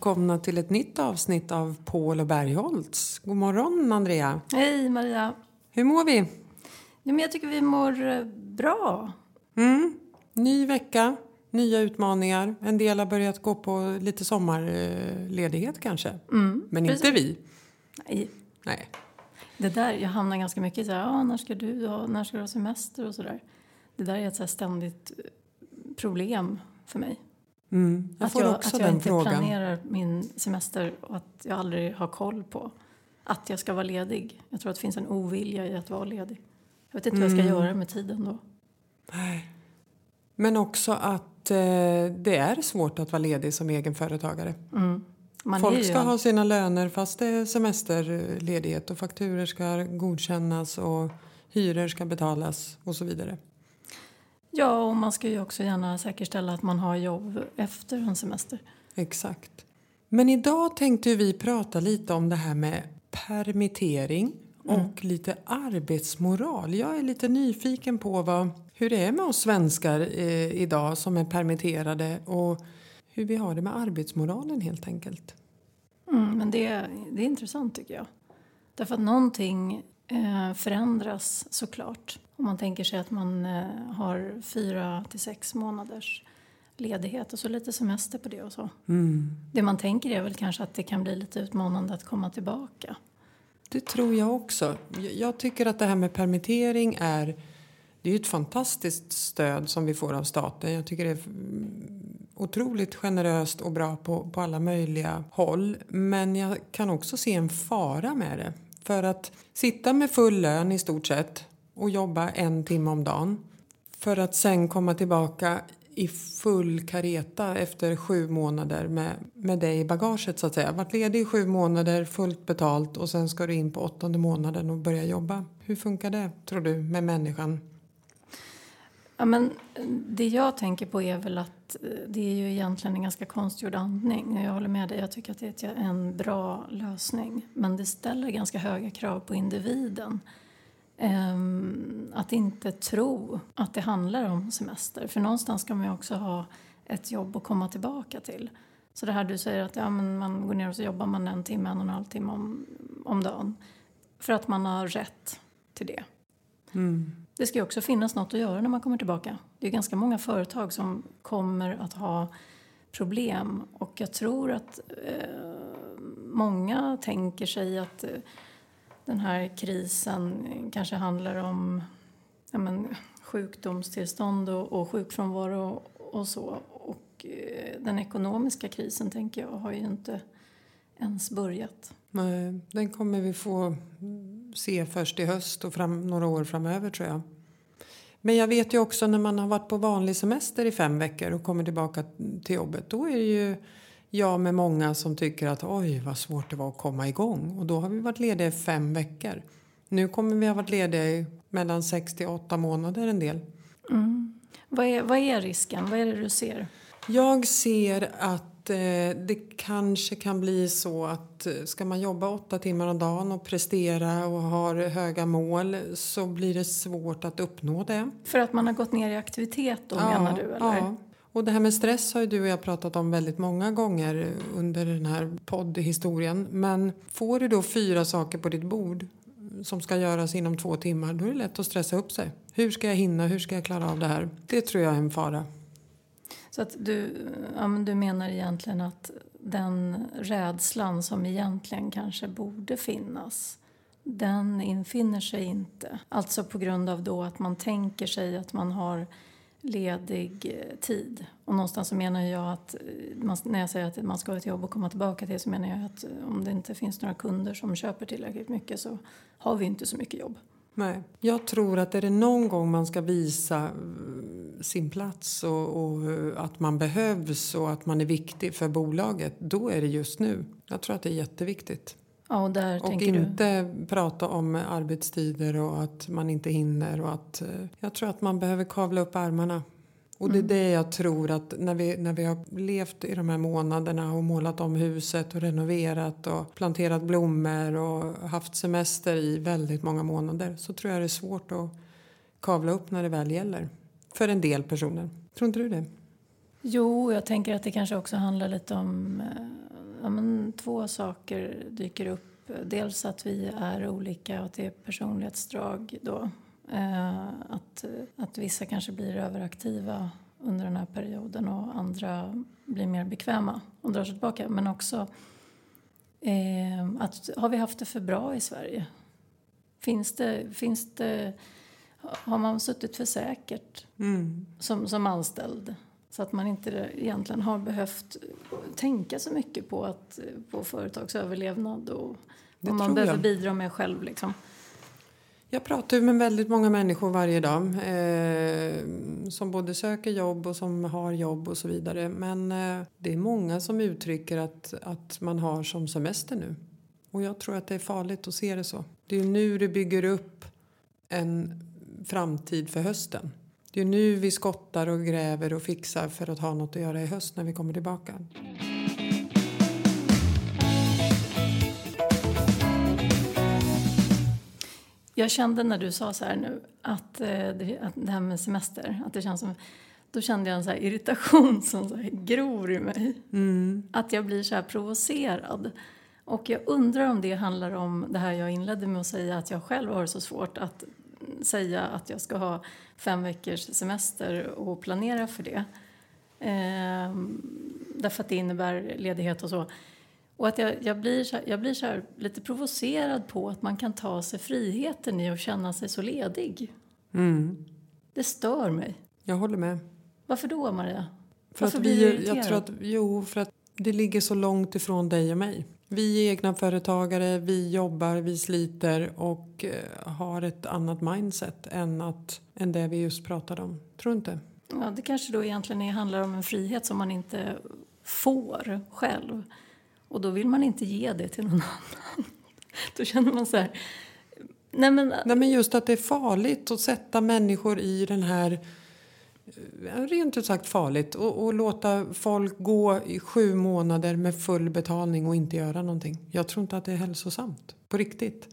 välkomna till ett nytt avsnitt av Paul och Bergholtz. God morgon Andrea. Hej Maria. Hur mår vi? Ja, men jag tycker vi mår eh, bra. Mm. Ny vecka, nya utmaningar. En del har börjat gå på lite sommarledighet kanske. Mm, Men precis. inte vi. Nej, Nej. det där, jag hamnar ganska mycket i så här, ah, när ska du ha, när ska du ha semester och sådär. Det där är ett så ständigt eh, problem för mig. Mm. Jag att får jag, också att jag inte frågan. planerar min semester och att jag aldrig har koll på att jag ska vara ledig. Jag tror att det finns en ovilja i att vara ledig. Jag vet inte vad jag Mm. ska göra med tiden då. Men också att eh, det är svårt att vara ledig som egenföretagare. Mm. Folk ju ska en- ha sina löner fast det är semesterledighet och fakturer ska godkännas och hyror ska betalas och så vidare. Ja, och man ska ju också gärna säkerställa att man har jobb efter en semester. Exakt. Men idag tänkte vi prata lite om det här med permittering och lite arbetsmoral. Jag är lite nyfiken på vad, hur det är med oss svenskar eh, idag som är permitterade och hur vi har det med arbetsmoralen helt enkelt. Mm, men det, det är intressant tycker jag. Därför att någonting förändras såklart. Om man tänker sig att man eh, har fyra till sex månaders ledighet och så lite semester på det och så. Det man tänker är väl kanske att det kan bli lite utmanande att komma tillbaka. Det tror jag också. Jag- tycker att det här med permittering är det är ett fantastiskt stöd som vi får av staten. Jag tycker det är mm, otroligt generöst och bra på, på alla möjliga håll. Men jag kan också se en fara med det. För att sitta med full lön i stort sett och jobba en timme om dagen för att sen komma tillbaka i full kareta efter sju månader med, med dig i bagaget så att säga. Varit ledig i sju månader, fullt betalt och sen ska du in på åttonde månaden och börja jobba. Hur funkar det tror du med människan? Ja, men eh, det jag tänker på är väl att eh, det är ju egentligen en ganska konstgjord andning. Jag håller med dig, jag tycker att det är en bra lösning. Men det ställer ganska höga krav på individen. Ehm, att inte tro att det handlar om semester. För någonstans ska man ju också ha ett jobb att komma tillbaka till. Så det här du säger att ja, men man går ner och så jobbar man en timme, en och en halv timme om, om dagen. För att man har rätt till det. Mm. Det ska ju också finnas något att göra när man kommer tillbaka. Det är ganska många företag som kommer att ha problem och jag tror att eh, många tänker sig att eh, den här krisen kanske handlar om ja, men, sjukdomstillstånd och, och sjukfrånvaro och, och så. Och eh, den ekonomiska krisen tänker jag har ju inte ens börjat. Nej, Den kommer vi få se först i höst och fram, några år framöver tror jag. Men jag vet ju också när man har varit på vanlig semester i fem veckor och kommer tillbaka till jobbet. Då är det ju jag med många som tycker att oj vad svårt det var att komma igång. Och då har vi varit lediga i fem veckor. Nu kommer vi ha varit lediga i mellan sex till åtta månader en del. Vad är, vad är risken? Vad är det du ser? Jag ser att det kanske kan bli så att eh, ska man jobba åtta timmar om dagen och prestera och har höga mål så blir det svårt att uppnå det. För att man har gått ner i aktivitet då menar du eller? Ja. Och det här med stress har ju du och jag pratat om väldigt många gånger under den här poddhistorien. Men får du då fyra saker på ditt bord som ska göras inom två timmar då är det lätt att stressa upp sig. Hur ska jag hinna? Hur ska jag klara av det här? Det tror jag är en fara. Så att du, ja, men du menar egentligen att den rädslan som egentligen kanske borde finnas den infinner sig inte. Alltså på grund av då att man tänker sig att man har ledig eh, tid. Och någonstans så menar jag att, eh, man, när jag säger att man ska ha ett jobb och komma tillbaka till så menar jag att eh, om det inte finns några kunder som köper tillräckligt mycket så har vi inte så mycket jobb. Nej. Jag tror att är det någon gång man ska visa eh, sin plats och, och eh, att man behövs och att man är viktig för bolaget, då är det just nu. Jag tror att det är jätteviktigt. Ja, och där Och tänker du... inte prata om arbetstider och att man inte hinner och att eh, jag tror att man behöver kavla upp armarna. Och det är det jag tror att när vi, när vi har levt i de här månaderna och målat om huset och renoverat och planterat blommor och haft semester i väldigt många månader så tror jag det är svårt att kavla upp när det väl gäller. För en del personer. Tror inte du det? Jo, jag tänker att det kanske också handlar lite om... Eh, ja, men två saker dyker upp. Dels att vi är olika och att det är personlighetsdrag då. Eh, att, att vissa kanske blir överaktiva under den här perioden och andra blir mer bekväma och drar sig tillbaka. Men också eh, att har vi haft det för bra i Sverige? Finns det, finns det, har man suttit för säkert mm. som, som anställd? Så att man inte egentligen har behövt tänka så mycket på, att, på företagsöverlevnad och vad man behöver jag. bidra med själv. Liksom. Jag pratar med väldigt många människor varje dag eh, som både söker jobb och som har jobb och så vidare. Men eh, det är många som uttrycker att, att man har som semester nu. Och jag tror att det är farligt att se det så. Det är nu du bygger upp en framtid för hösten. Det är nu vi skottar och gräver och fixar för att ha något att göra i höst när vi kommer tillbaka. Jag kände när du sa så här nu att, eh, att det här med semester, att det känns som då kände jag en så irritation som så gror i mig. Mm. Att jag blir så här provocerad. Och jag undrar om det handlar om det här jag inledde med att säga att jag själv har så svårt att säga att jag ska ha fem veckors semester och planera för det. Ehm, därför att det innebär ledighet och så. Och att jag, jag blir, så jag blir så lite provocerad på att man kan ta sig friheten i att känna sig så ledig. Mm. Det stör mig. Jag håller med. Varför då, Maria? För Varför att vi, blir du? Jag tror att, jo, för att det ligger så långt ifrån dig och mig. Vi är egna företagare, vi jobbar, vi sliter och eh, har ett annat mindset än, att, än det vi just pratade om. Tror du inte? Ja, det kanske då egentligen handlar om en frihet som man inte får själv. Och då vill man inte ge det till någon annan. Då känner man så här... Nej men, Nej, men just att det är farligt att sätta människor i den här eh, rent ut sagt farligt och, och, låta folk gå i sju månader med full betalning och inte göra någonting. Jag tror inte att det är hälsosamt, på riktigt.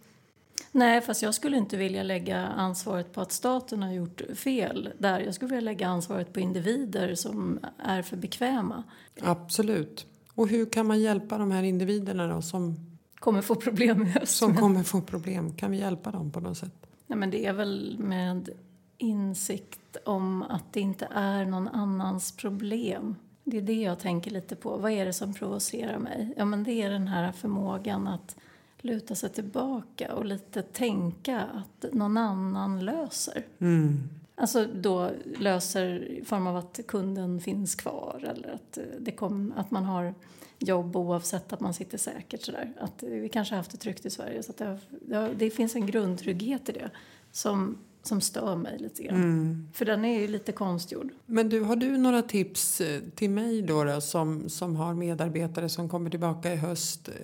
Nej, fast jag skulle inte vilja lägga ansvaret på att staten har gjort fel där. Jag skulle vilja lägga ansvaret på individer som är för bekväma. Absolut. Och hur kan man hjälpa de här individerna då som kommer få problem i höst? Som kommer få problem. Kan vi hjälpa dem på något sätt? Nej, men det är väl med insikt om att det inte är någon annans problem. Det är det jag tänker lite på. Vad är det som provocerar mig? Ja, men det är den här förmågan att luta sig tillbaka och lite tänka att någon annan löser. Mm. Alltså då löser i form av att kunden finns kvar eller att, det kom, att man har jobb oavsett att man sitter säkert. Sådär. Att vi kanske har haft det tryggt i Sverige så det, det, det finns en grundtrygghet i det som, som stör mig lite grann. Mm. För den är ju lite konstgjord. Men du, har du några tips eh, till mig då, då som, som har medarbetare som kommer tillbaka i höst? Eh,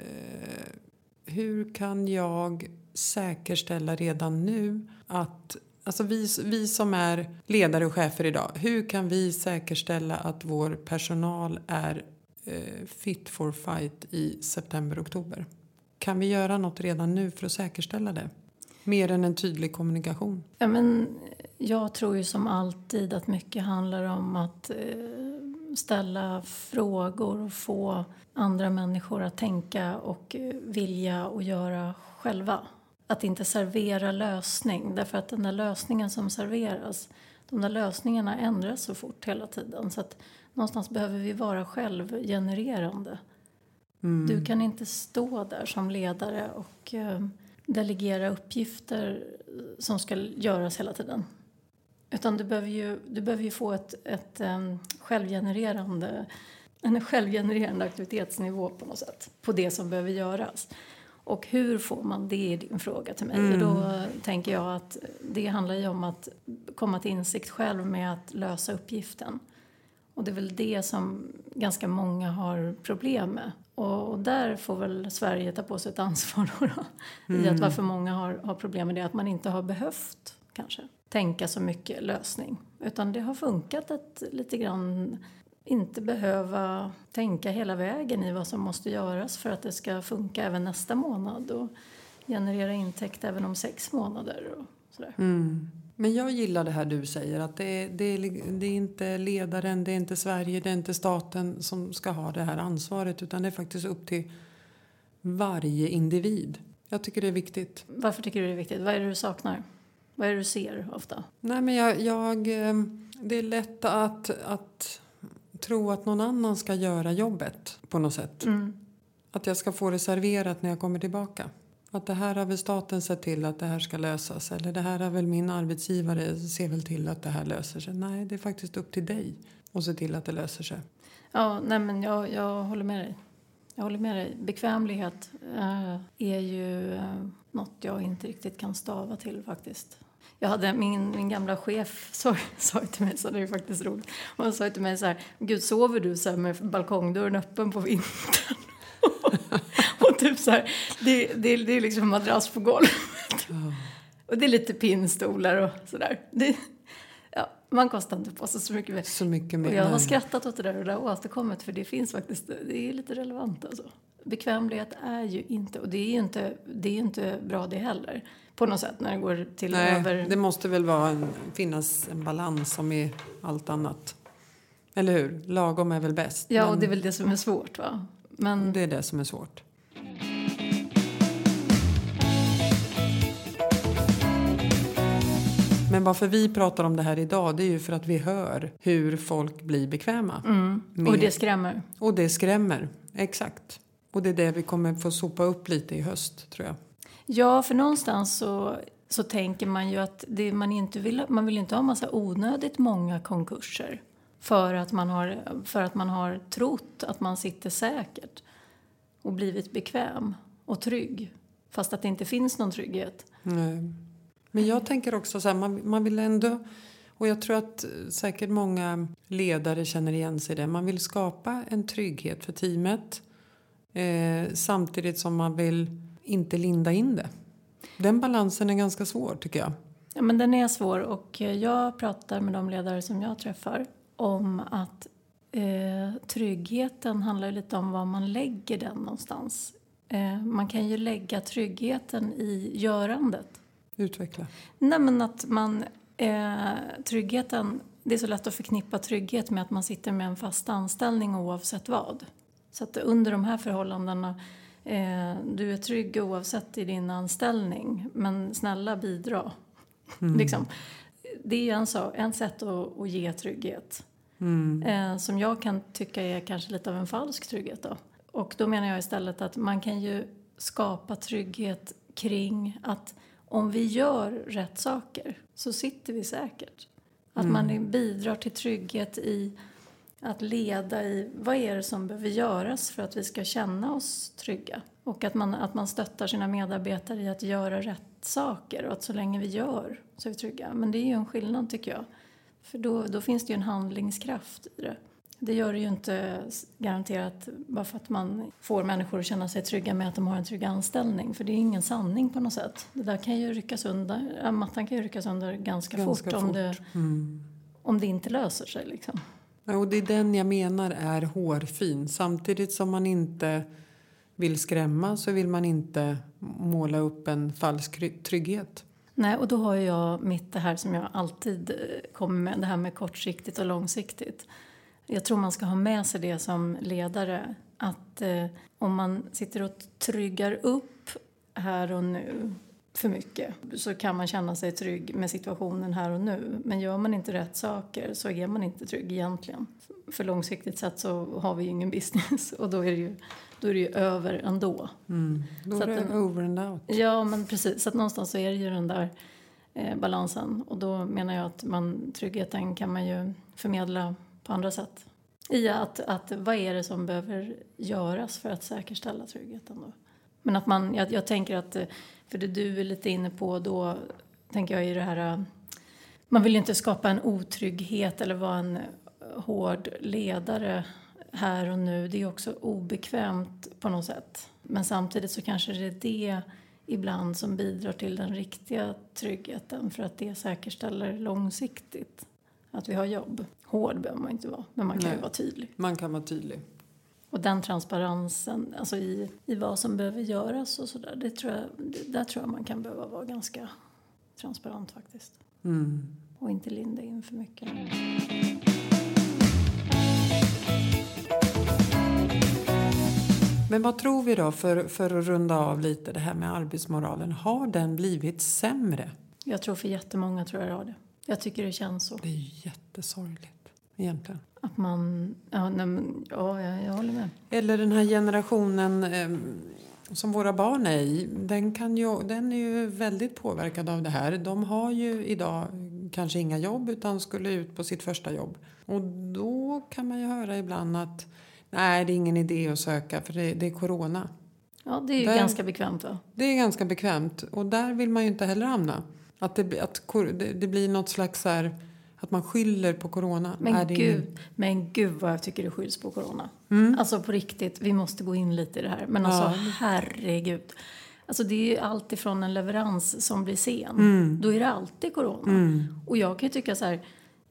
hur kan jag säkerställa redan nu att Alltså vi, vi som är ledare och chefer idag, hur kan vi säkerställa att vår personal är eh, fit for fight i september-oktober? Kan vi göra något redan nu för att säkerställa det? Mer än en tydlig kommunikation? Ja, men eh, jag tror ju som alltid att mycket handlar om att eh, ställa frågor och få andra människor att tänka och eh, vilja och göra själva att inte servera lösning. Därför att den där lösningen som serveras, de där lösningarna ändras så fort hela tiden. Så att någonstans behöver vi vara självgenererande. Mm. Du kan inte stå där som ledare och eh, delegera uppgifter som ska göras hela tiden. Utan du behöver ju, du behöver ju få ett, ett um, självgenererande, en självgenererande aktivitetsnivå på något sätt på det som behöver göras. Och hur får man det är din fråga till mig. Mm. Och då tänker jag att det handlar ju om att komma till insikt själv med att lösa uppgiften. Och det är väl det som ganska många har problem med. Och, och där får väl Sverige ta på sig ett ansvar då, då mm. i att varför många har, har problem med det. Att man inte har behövt kanske tänka så mycket lösning. Utan det har funkat att lite grann inte behöva tänka hela vägen i vad som måste göras för att det ska funka även nästa månad och generera intäkt även om sex månader. Sådär. Mm. Men jag gillar det här du säger att det är, det, är, det är inte ledaren, det är inte Sverige, det är inte staten som ska ha det här ansvaret utan det är faktiskt upp till varje individ. Jag tycker det är viktigt. Varför tycker du det är viktigt? Vad är det du saknar? Vad är det du ser ofta? Nej, men jag, jag, eh, det är lätt att, att tro att någon annan ska göra jobbet på något sätt. Mm. Att jag ska få det serverat när jag kommer tillbaka. Att det här har väl staten sett till att det här ska lösas. Eller det här har väl min arbetsgivare ser väl till att det här löser sig. Nej, det är faktiskt upp till dig att se till att det löser sig. Ja, nej men jag, jag håller med dig. Jag håller med dig. Bekvämlighet eh, är ju eh, något jag inte riktigt kan stava till faktiskt. Jag hade min, min gamla chef sa, sa till mig, så det är faktiskt roligt. Hon sa till mig så här, Gud sover du så med balkongdörren öppen på vintern? och typ så här, det, det, det är liksom madrass på golvet. och det är lite pinnstolar och sådär. Ja, man kostar inte på sig så mycket mer. Så mycket mer. Och jag har skrattat åt det där och det har återkommit för det finns faktiskt, det är lite relevant alltså. Bekvämlighet är ju inte, och det är ju inte, det är inte bra det heller. På något sätt när det går till Nej, över... det måste väl vara en, finnas en balans som i allt annat. Eller hur? Lagom är väl bäst. Ja, men och det är väl det som är svårt va? Men det är det som är svårt. Men varför vi pratar om det här idag det är ju för att vi hör hur folk blir bekväma. mm, och det skrämmer. och det skrämmer. Exakt. Och det är det vi kommer få sopa upp lite i höst tror jag. Ja, för någonstans så, så tänker man ju att det man inte vill, man vill inte ha massa onödigt många konkurser. För att, man har, för att man har trott att man sitter säkert och blivit bekväm och trygg. Fast att det inte finns någon trygghet. Nej. Men jag tänker också så här, man, man vill ändå, och jag tror att säkert många ledare känner igen sig i det, man vill skapa en trygghet för teamet eh, samtidigt som man vill inte linda in det. Den balansen är ganska svår tycker jag. Ja, men den är svår och eh, jag pratar med de ledare som jag träffar om att eh, tryggheten handlar lite om var man lägger den någonstans. Eh, man kan ju lägga tryggheten i görandet. Utveckla. Nej men att man, eh, tryggheten, det är så lätt att förknippa trygghet med att man sitter med en fast anställning oavsett vad. Så att under de här förhållandena, eh, du är trygg oavsett i din anställning, men snälla bidra. Liksom. Det är en, så, en sätt att, att ge trygghet. Eh, som jag kan tycka är kanske lite av en falsk trygghet då. Och då menar jag istället att man kan ju skapa trygghet kring att om vi gör rätt saker så sitter vi säkert. Att man bidrar till trygghet i att leda i vad är det som behöver göras för att vi ska känna oss trygga. Och att man, att man stöttar sina medarbetare i att göra rätt saker och att så länge vi gör så är vi trygga. Men det är ju en skillnad tycker jag. För då, då finns det ju en handlingskraft i det. Det gör det ju inte garanterat bara för att man får människor att känna sig trygga med att de har en trygg anställning. För det är ingen sanning på något sätt. Det där kan ju ryckas under, ja, mattan kan ju ryckas under ganska, Ganska fort, om, fort. Det, om det inte löser sig. Liksom. Ja, och det är den jag menar är hårfin. Samtidigt som man inte vill skrämma så vill man inte måla upp en falsk trygghet. Nej, och då har jag mitt det här som jag alltid eh, kommer med, det här med kortsiktigt och långsiktigt. Jag tror man ska ha med sig det som ledare, att eh, om man sitter och tryggar upp här och nu för mycket så kan man känna sig trygg med situationen här och nu. Men gör man inte rätt saker så är man inte trygg egentligen. För långsiktigt sett så har vi ju ingen business och då är det ju, då är det ju över ändå. Då Så är att det den- over and out. Ja, men precis. Så att någonstans så är det ju den där eh, balansen. Och då menar jag att man, tryggheten kan man ju förmedla på andra sätt. I att, att vad är det som behöver göras för att säkerställa tryggheten då? Men att man, jag, jag tänker att, eh, för det du är lite inne på då, tänker jag i det här, eh, man vill ju inte skapa en otrygghet eller vara en eh, hård ledare här och nu. Det är också obekvämt på något sätt. Men samtidigt så kanske det är det ibland som bidrar till den riktiga tryggheten för att det säkerställer långsiktigt att vi har jobb. Hård behöver man inte vara, men man kan ju Nej. vara tydlig. Man kan vara tydlig. Och den transparensen alltså i, i vad som behöver göras och sådär, det tror jag, det, där tror jag man kan behöva vara ganska transparent faktiskt. Mm. Och inte linda in för mycket. Men vad tror vi då, för, för att runda av lite det här med arbetsmoralen. Har den blivit sämre? Jag tror för jättemånga tror jag det har det. Jag tycker det känns så. Det är jättesorgligt egentligen. Att man, ja, nej, ja jag, jag håller med. Eller den här generationen eh, som våra barn är i, den, kan ju, den är ju väldigt påverkad av det här. De har ju idag kanske inga jobb utan skulle ut på sitt första jobb. Och då kan man ju höra ibland att nej, det är ingen idé att söka för det, det är corona. Ja, det är ju Där- ganska bekvämt va? Det är ganska bekvämt och där vill man ju inte heller hamna. Att det, att det, det blir något slags så här, att man skyller på corona. Men gud, ingen- men gud vad jag tycker det skylls på corona. Mm. Alltså på riktigt, vi måste gå in lite i det här. Men alltså Ja. herregud. Alltså det är ju allt ifrån en leverans som blir sen. Mm. Då är det alltid corona. Mm. Och jag kan ju tycka så här,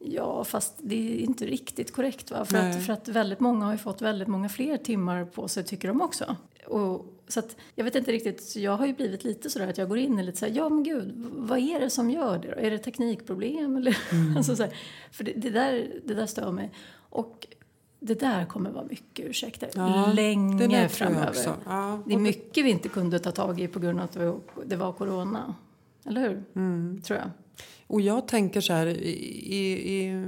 ja fast det är inte riktigt korrekt va? För Nej. att, för att väldigt många har fått väldigt många fler timmar på sig tycker de också. Och, så att jag vet inte riktigt, jag har ju blivit lite sådär att jag går in i lite såhär, ja men gud, vad är det som gör det då? Är det teknikproblem eller? alltså så här, för det, det, där, det där stör mig. Och det där kommer vara mycket ursäkter Ja, det länge jag framöver. också. Ja, Det är mycket vi inte kunde ta tag i på grund av att det var- det var corona. Eller hur? Mm. Tror jag. Och jag tänker så här i, i,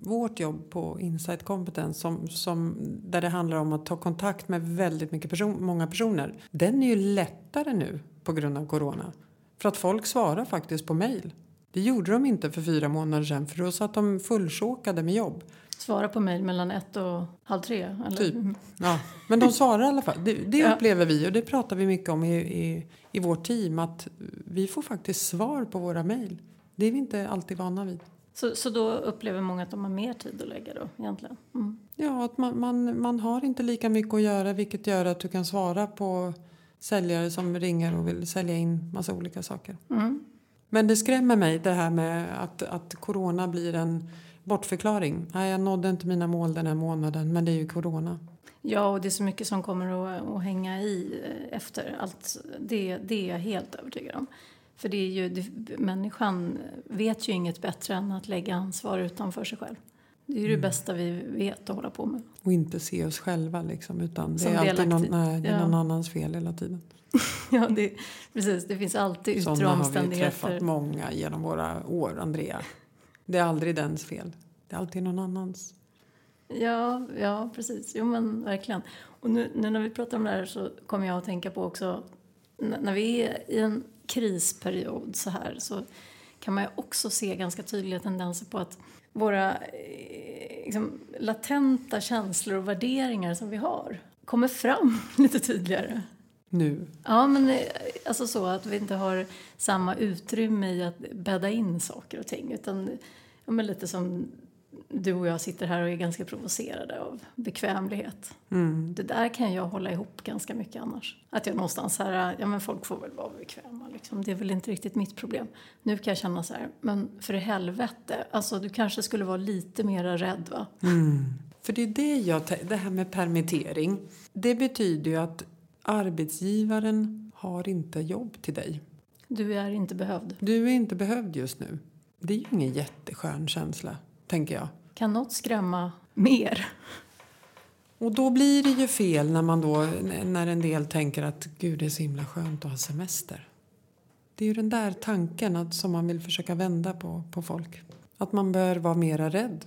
vårt jobb på Insight Competence som, som, där det handlar om att ta kontakt med väldigt mycket person, många personer. Den är ju lättare nu på grund av corona. För att folk svarar faktiskt på mejl. Det gjorde de inte för fyra månader sedan för då satt de fullsåkade med jobb. Svara på mejl mellan ett och halv tre. Eller? Typ. Ja, men de svarar i alla fall. Det, det Ja. upplever vi och det pratar vi mycket om i, i, i vårt team att vi får faktiskt svar på våra mejl. Det är vi inte alltid vana vid. Så, så då upplever många att de har mer tid att lägga då egentligen? Mm. Ja, att man, man, man har inte lika mycket att göra vilket gör att du kan svara på säljare som ringer och vill sälja in massa olika saker. Mm. Men det skrämmer mig det här med att, att corona blir en bortförklaring. Nej, jag nådde inte mina mål den här månaden men det är ju corona. Ja, och det är så mycket som kommer att, att hänga i eh, efter. Allt, det, det är jag helt övertygad om. För det är ju, det, människan vet ju inget bättre än att lägga ansvar utanför sig själv. Det är ju Mm. det bästa vi vet att hålla på med. Och inte se oss själva liksom utan det Som är alltid någon, nej, det är Ja. någon annans fel hela tiden. Ja, det, precis. Det finns alltid yttre Sådana har vi omständigheter. träffat många genom våra år, Andrea. Det är aldrig dens fel. Det är alltid någon annans. Ja, ja precis. Jo, men verkligen. Och nu, nu när vi pratar om det här så kommer jag att tänka på också när vi är i en krisperiod så här så kan man ju också se ganska tydliga tendenser på att våra eh, liksom, latenta känslor och värderingar som vi har kommer fram lite tydligare. Nu. Ja, men eh, alltså så att vi inte har samma utrymme i att bädda in saker och ting. Utan men lite som du och jag sitter här och är ganska provocerade av bekvämlighet. Mm. Det där kan jag hålla ihop ganska mycket annars. Att jag någonstans här, ja men folk får väl vara bekväma liksom. Det är väl inte riktigt mitt problem. Nu kan jag känna så här, men för helvete, alltså du kanske skulle vara lite mera rädd va? Mm. För det är det jag det här med permittering. Det betyder ju att arbetsgivaren har inte jobb till dig. Du är inte behövd. Du är inte behövd just nu. Det är ju ingen jätteskön känsla, tänker jag. Kan något skrämma mer? Och då blir det ju fel när man då, när en del tänker att gud det är så himla skönt att ha semester. Det är ju den där tanken att, som man vill försöka vända på, på folk. Att man bör vara mera rädd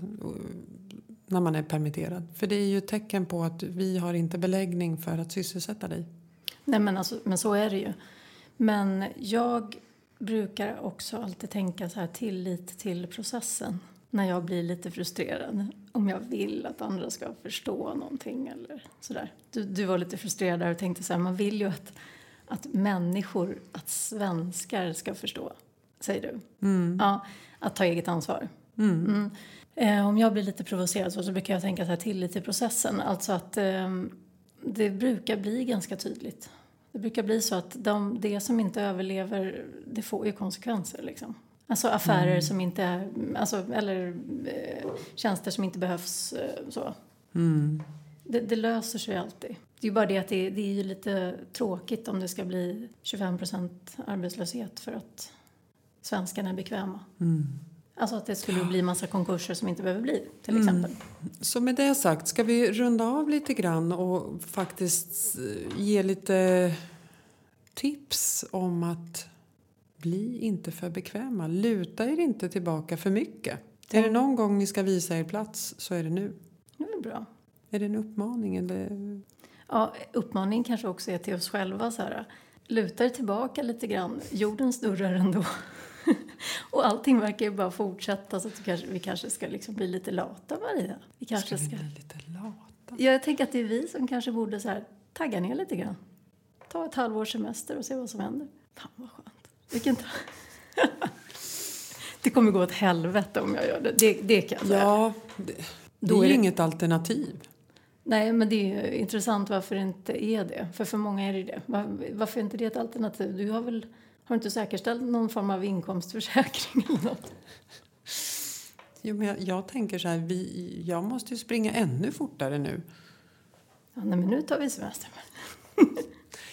när man är permitterad. För det är ju ett tecken på att vi har inte beläggning för att sysselsätta dig. Nej men, alltså, men så är det ju. Men jag brukar också alltid tänka så här tillit till processen. När jag blir lite frustrerad. Om jag vill att andra ska förstå någonting eller sådär. Du, du var lite frustrerad där och tänkte så här, man vill ju att, att människor, att svenskar ska förstå. Säger du? Ja, att ta eget ansvar. Mm. Eh, om jag blir lite provocerad så, så brukar jag tänka så här tillit till processen. Alltså att eh, det brukar bli ganska tydligt. Det brukar bli så att de, det som inte överlever, det får ju konsekvenser liksom. Alltså affärer som inte alltså, eller eh, tjänster som inte behövs eh, så. Det, det löser sig alltid. Det är bara det att det, det är ju lite tråkigt om det ska bli 25% arbetslöshet för att svenskarna är bekväma. Mm. Alltså att det skulle bli massa konkurser som inte behöver bli, till Mm. exempel. Så med det sagt, ska vi runda av lite grann och faktiskt eh, ge lite tips om att bli inte för bekväma. Luta er inte tillbaka för mycket. Är det någon gång ni ska visa er plats så är det nu. Det är bra. Är det en uppmaning eller? Ja, uppmaning kanske också är till oss själva. Så här, luta er tillbaka lite grann. Jorden snurrar ändå. och allting verkar ju bara fortsätta så att vi kanske, vi kanske ska liksom bli lite lata, Maria. Vi Ska kanske vi ska... bli lite lata? Ja, jag tänker att det är vi som kanske borde så här, tagga ner lite grann. Ta ett halvårs semester och se vad som händer. Fan vad skönt. Vilken det kommer gå åt helvete om jag gör det. Det, det kan jag säga. Ja, det, det är är det- inget alternativ. Nej, men det är intressant varför det inte är det. För för många är det det. Var, varför är inte det ett alternativ? Du har väl har inte säkerställt någon form av inkomstförsäkring eller något? Jo, men jag, jag tänker så här, vi, jag måste ju springa ännu fortare nu. Ja, nej, men nu tar vi semester.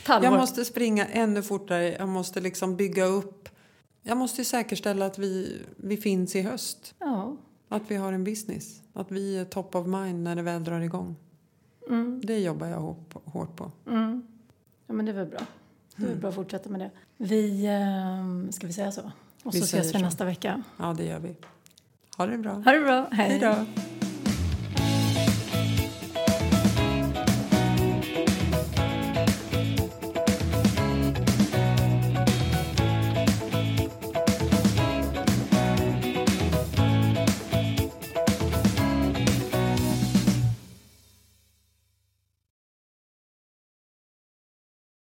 Halvår. Jag måste springa ännu fortare. Jag måste liksom bygga upp. Jag måste ju säkerställa att vi, vi finns i höst. Ja. Att vi har en business. Att vi är top of mind när det väl drar igång. Mm, Det jobbar jag hårt på. Mm. ja, men det väl bra. Det är väl bra att fortsätta med det. Vi, ehm, ska vi säga så? Och Vi så ses vi så. nästa vecka. Ja, det gör vi. Ha det bra. Ha det bra. Hej då.